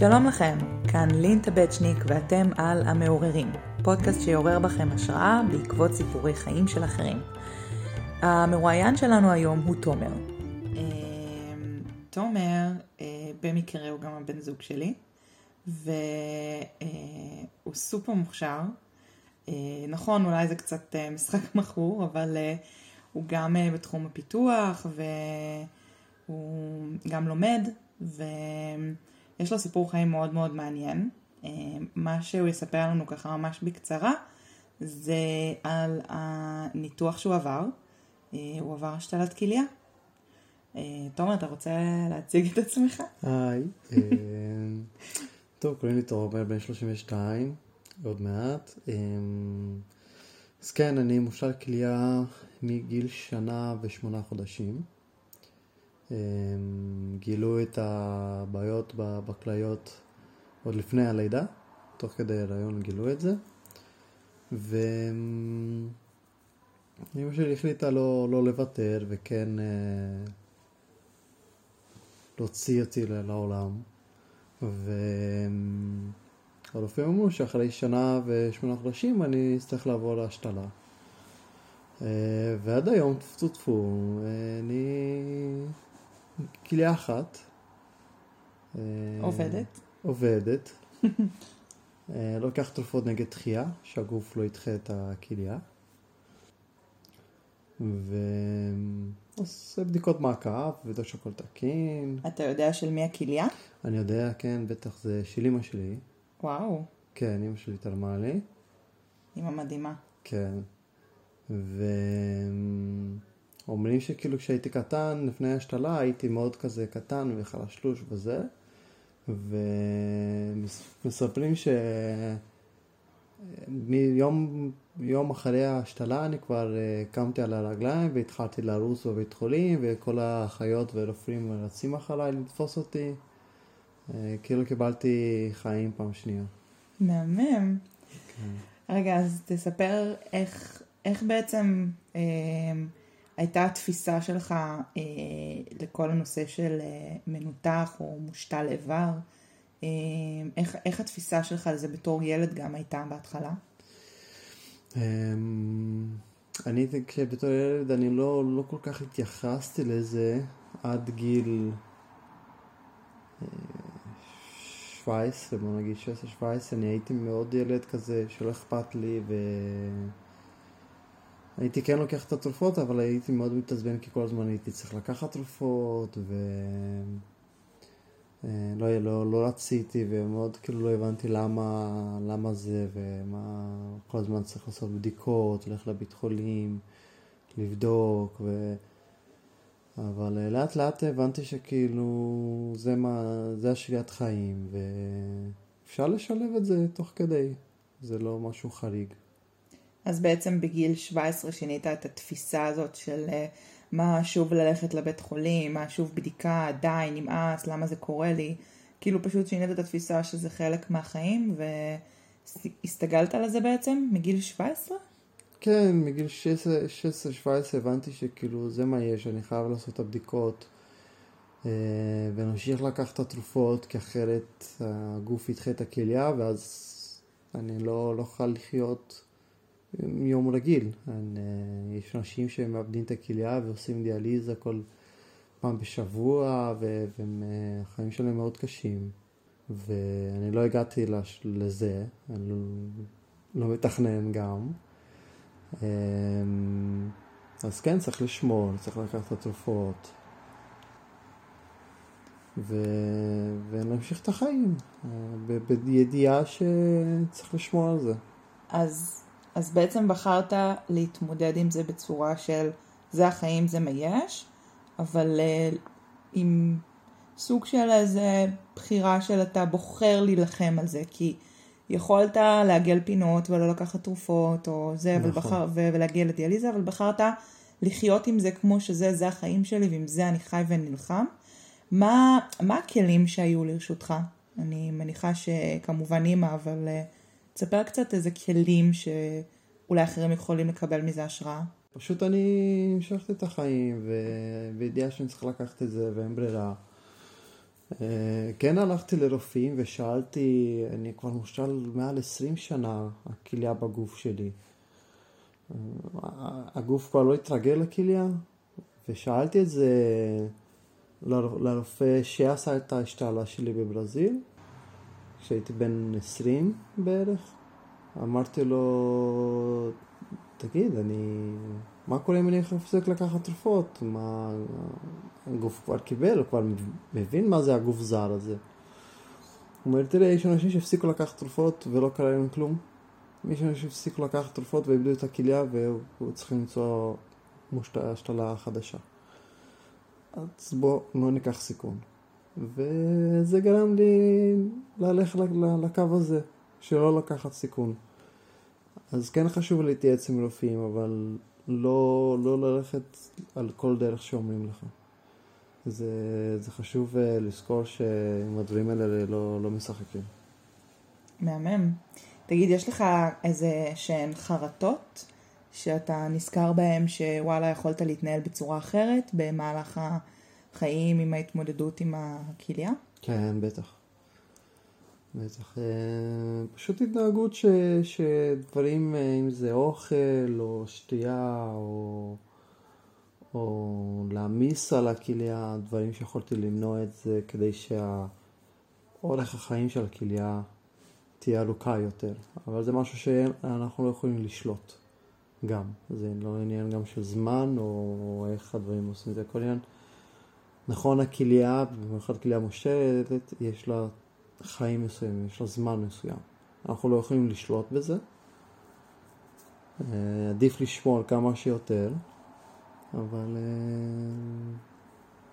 שלום לכם, כאן לין טבצ'ניק ואתם על המעוררים, פודקאסט שיעורר בכם השראה בעקבות סיפורי חיים של אחרים. המרואיין שלנו היום הוא תומר. אמ, תומר, אה, במקרה הוא גם הבן זוג שלי, והוא סופר מוכשר. אה, נכון, אולי זה קצת אה, משחק מכור, אבל הוא גם בתחום הפיתוח, והוא גם לומד, ו... יש לו סיפור חיים מאוד מאוד מעניין. אה, מה שהוא יספר לנו ככה ממש בקצרה זה על הניתוח שהוא עבר. אה, הוא עבר השתלת כליה. אה, תומר, אתה רוצה להציג את עצמך? היי. טוב, קוראים לי תומר, בן 32, עוד מעט. אז כן, אני מושל כליה מגיל שנה ושמונה חודשים. גילו את הבעיות בכליות עוד לפני הלידה, תוך כדי הריון גילו את זה. ואמא שלי החליטה לא, לא לוותר וכן אה, להוציא אותי לעולם. והרופאים אמרו שאחרי שנה ושמונה חודשים אני אצטרך לעבור להשתלה. אה, ועד היום, טפו טפו, אני כליה אחת. אה, עובדת. עובדת. אה, לוקח תרופות נגד דחייה, שהגוף לא ידחה את הכליה. ועושה בדיקות מעקב, ובדוק שהכל תקין. אתה יודע של מי הכליה? אני יודע, כן, בטח זה של אמא שלי. וואו. כן, אמא שלי תרמה לי. אמא מדהימה. כן. ו... אומרים שכאילו כשהייתי קטן, לפני ההשתלה, הייתי מאוד כזה קטן וחלשלוש וזה, ומספרים שמיום יום אחרי ההשתלה אני כבר אה, קמתי על הרגליים והתחלתי לרוץ בבית חולים וכל האחיות ורופאים רצים אחריי לתפוס אותי. אה, כאילו קיבלתי חיים פעם שנייה. מהמם. כן. רגע, אז תספר איך, איך בעצם אה, הייתה התפיסה שלך אה, לכל הנושא של אה, מנותח או מושתל איבר? אה, איך, איך התפיסה שלך לזה בתור ילד גם הייתה בהתחלה? אמ, אני, כשבתור ילד אני לא, לא כל כך התייחסתי לזה עד גיל 17, אה, בוא נגיד 16-17, אני הייתי מאוד ילד כזה שלא אכפת לי ו... הייתי כן לוקח את התרופות, אבל הייתי מאוד מתעצבן כי כל הזמן הייתי צריך לקחת תרופות, ו... אה, לא, לא, לא רציתי, ומאוד כאילו לא הבנתי למה, למה זה, ומה כל הזמן צריך לעשות בדיקות, ללכת לבית חולים, לבדוק, ו... אבל אה, לאט לאט הבנתי שכאילו זה מה, זה השביעת חיים, ואפשר לשלב את זה תוך כדי, זה לא משהו חריג. אז בעצם בגיל 17 שינית את התפיסה הזאת של אה, מה שוב ללכת לבית חולים, מה שוב בדיקה, די, נמאס, למה זה קורה לי. כאילו פשוט שינית את התפיסה שזה חלק מהחיים והסתגלת לזה בעצם מגיל 17? כן, מגיל 16-17 הבנתי שכאילו זה מה יש, אני חייב לעשות את הבדיקות אה, ונמשיך לקחת את התרופות כי אחרת הגוף ידחה את הכליה ואז אני לא אוכל לא לחיות יום רגיל. אה, יש אנשים שמאבדים את הכליה ועושים דיאליזה כל פעם בשבוע, והחיים אה, שלהם מאוד קשים. ואני לא הגעתי לש, לזה, אני לא, לא מתכנן גם. אמ, אז כן, צריך לשמור, צריך לקחת את התרופות. ו... ונמשיך את החיים, אה, בידיעה שצריך לשמור על זה. אז אז בעצם בחרת להתמודד עם זה בצורה של זה החיים, זה מה יש, אבל uh, עם סוג של איזה בחירה של אתה בוחר להילחם על זה, כי יכולת לעגל פינות ולא לקחת תרופות או זה, נכון. ובחר, ו- ולהגיע לדיאליזה, אבל בחרת לחיות עם זה כמו שזה, זה החיים שלי ועם זה אני חי ונלחם. מה, מה הכלים שהיו לרשותך? אני מניחה שכמובן אימא, אבל... Uh, תספר קצת איזה כלים שאולי אחרים יכולים לקבל מזה השראה. פשוט אני המשכתי את החיים, ובידיעה שאני צריך לקחת את זה ואין ברירה. אה, כן הלכתי לרופאים ושאלתי, אני כבר מושל מעל 20 שנה, הכליה בגוף שלי. אה, הגוף כבר לא התרגל לכליה, ושאלתי את זה לרופא שעשה את ההשתלה שלי בברזיל, כשהייתי בן 20 בערך. אמרתי לו, תגיד, אני... מה קורה אם אני אפסיק לקחת תרופות? מה... הגוף כבר קיבל, הוא כבר מבין מה זה הגוף זר הזה. הוא אומר, תראה, יש אנשים שהפסיקו לקחת תרופות ולא קרה להם כלום. יש אנשים שהפסיקו לקחת תרופות ואיבדו את הכליה צריך למצוא השתלה חדשה. אז בוא, לא ניקח סיכון. וזה גרם לי ללכת לקו הזה, שלא לקחת סיכון. אז כן חשוב להתייעץ עם רופאים, אבל לא, לא ללכת על כל דרך שאומרים לך. זה, זה חשוב uh, לזכור שעם הדברים האלה לא, לא משחקים. מהמם. תגיד, יש לך איזה שהן חרטות שאתה נזכר בהן שוואלה יכולת להתנהל בצורה אחרת במהלך החיים עם ההתמודדות עם הכליה? כן, בטח. בטח. אה, פשוט התנהגות ש, שדברים, אה, אם זה אוכל או שתייה או, או להעמיס על הכליה, דברים שיכולתי למנוע את זה כדי שהאורך החיים של הכליה תהיה ארוכה יותר. אבל זה משהו שאנחנו לא יכולים לשלוט גם. זה לא עניין גם של זמן או איך הדברים עושים את זה. כל עניין. נכון, הכליה, במיוחד כליה מושלת, יש לה חיים מסוימים, יש לה זמן מסוים. אנחנו לא יכולים לשלוט בזה. אה, עדיף לשמור על כמה שיותר, אבל אה,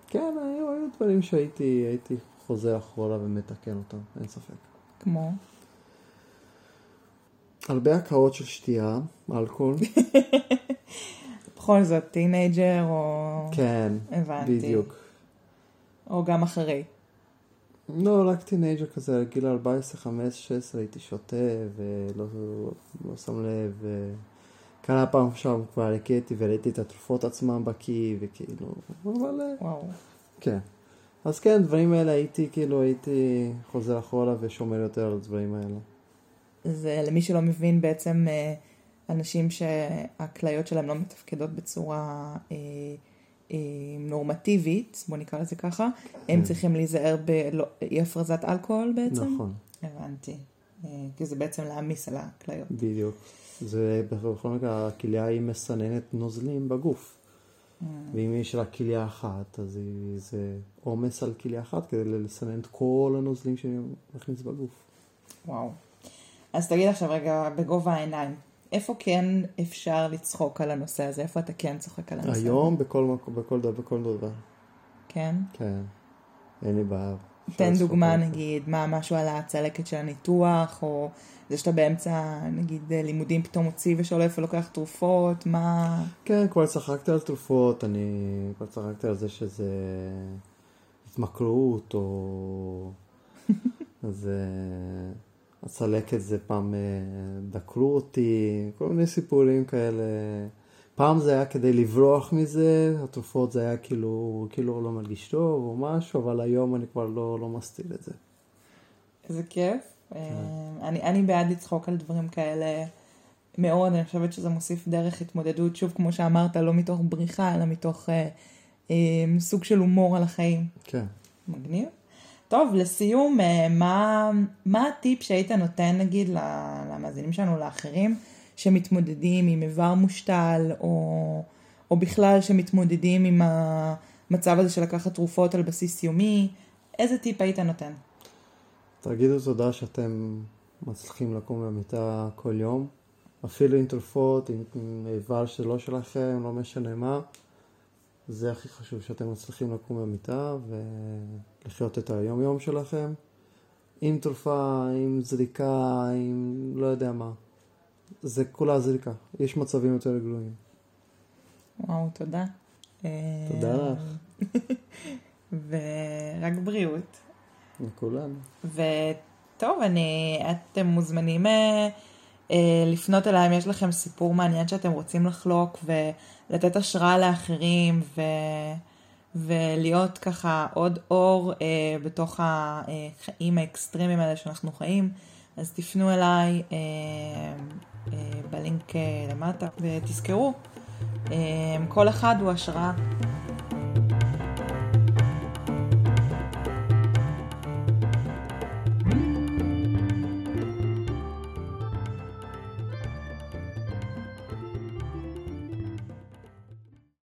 כן, היו, היו דברים שהייתי הייתי חוזר אחורה ומתקן אותם, אין ספק. כמו? הרבה הקאות של שתייה, אלכוהול. בכל זאת, teenager או... כן, הבנתי. בדיוק. או גם אחרי. לא, רק teenager כזה, גיל 14, 15, 16 הייתי שותה ולא לא שם לב. כמה פעם שם כבר הקאתי וראיתי את התרופות עצמם בקיא וכאילו, אבל... אה, וואו. כן. אז כן, דברים האלה הייתי כאילו, הייתי חוזר אחורה ושומר יותר על הדברים האלה. זה למי שלא מבין בעצם אה, אנשים שהכליות שלהם לא מתפקדות בצורה אה, נורמטיבית, בוא נקרא לזה ככה, כן. הם צריכים להיזהר באי הפרזת אלכוהול בעצם? נכון. הבנתי. אה, כי זה בעצם להעמיס על הכליות. בדיוק. זה בכל מקרה, הכליה היא מסננת נוזלים בגוף. Mm. ואם יש רק כליה אחת, אז זה עומס על כליה אחת כדי לסנן את כל הנוזלים שמכניס בגוף. וואו. אז תגיד עכשיו רגע, בגובה העיניים, איפה כן אפשר לצחוק על הנושא הזה? איפה אתה כן צוחק על הנושא הזה? היום בכל מקום, בכל דבר, בכל דבר. כן? כן. אין לי בעיה. תן דוגמה נגיד, מה משהו על הצלקת של הניתוח, או זה שאתה באמצע נגיד לימודים פתאום מוציא ושולף ולוקח תרופות, מה... כן, כבר צחקתי על תרופות, אני כבר צחקתי על זה שזה התמכרות, או... אז... הצלקת זה פעם אה, דקרו אותי, כל מיני סיפורים כאלה. פעם זה היה כדי לברוח מזה, התרופות זה היה כאילו, כאילו לא מרגיש טוב או משהו, אבל היום אני כבר לא, לא מסתיר את זה. איזה כיף. כן. אה, אני, אני בעד לצחוק על דברים כאלה מאוד, אני חושבת שזה מוסיף דרך התמודדות, שוב, כמו שאמרת, לא מתוך בריחה, אלא מתוך אה, אה, סוג של הומור על החיים. כן. מגניב. טוב, לסיום, אה, מה, מה הטיפ שהיית נותן נגיד למאזינים שלנו, לאחרים, שמתמודדים עם איבר מושתל, או, או בכלל שמתמודדים עם המצב הזה של לקחת תרופות על בסיס יומי, איזה טיפ היית נותן? תגידו תודה שאתם מצליחים לקום מהמיטה כל יום, אפילו עם תרופות, עם, איבר שלא שלכם, לא משנה מה. זה הכי חשוב, שאתם מצליחים לקום מהמיטה ולחיות את היום יום שלכם עם תרופה, עם זריקה, עם לא יודע מה. זה כולה זריקה. יש מצבים יותר גרועים. וואו, תודה. תודה אה, לך. ורק בריאות. לכולנו. וטוב, אני, אתם מוזמנים אה, לפנות אליי אם יש לכם סיפור מעניין שאתם רוצים לחלוק ולתת השראה לאחרים ו... ולהיות ככה עוד אור אה, בתוך החיים האקסטרימיים האלה שאנחנו חיים, אז תפנו אליי אה, אה, בלינק אה, למטה, ותזכרו, אה, כל אחד הוא השראה.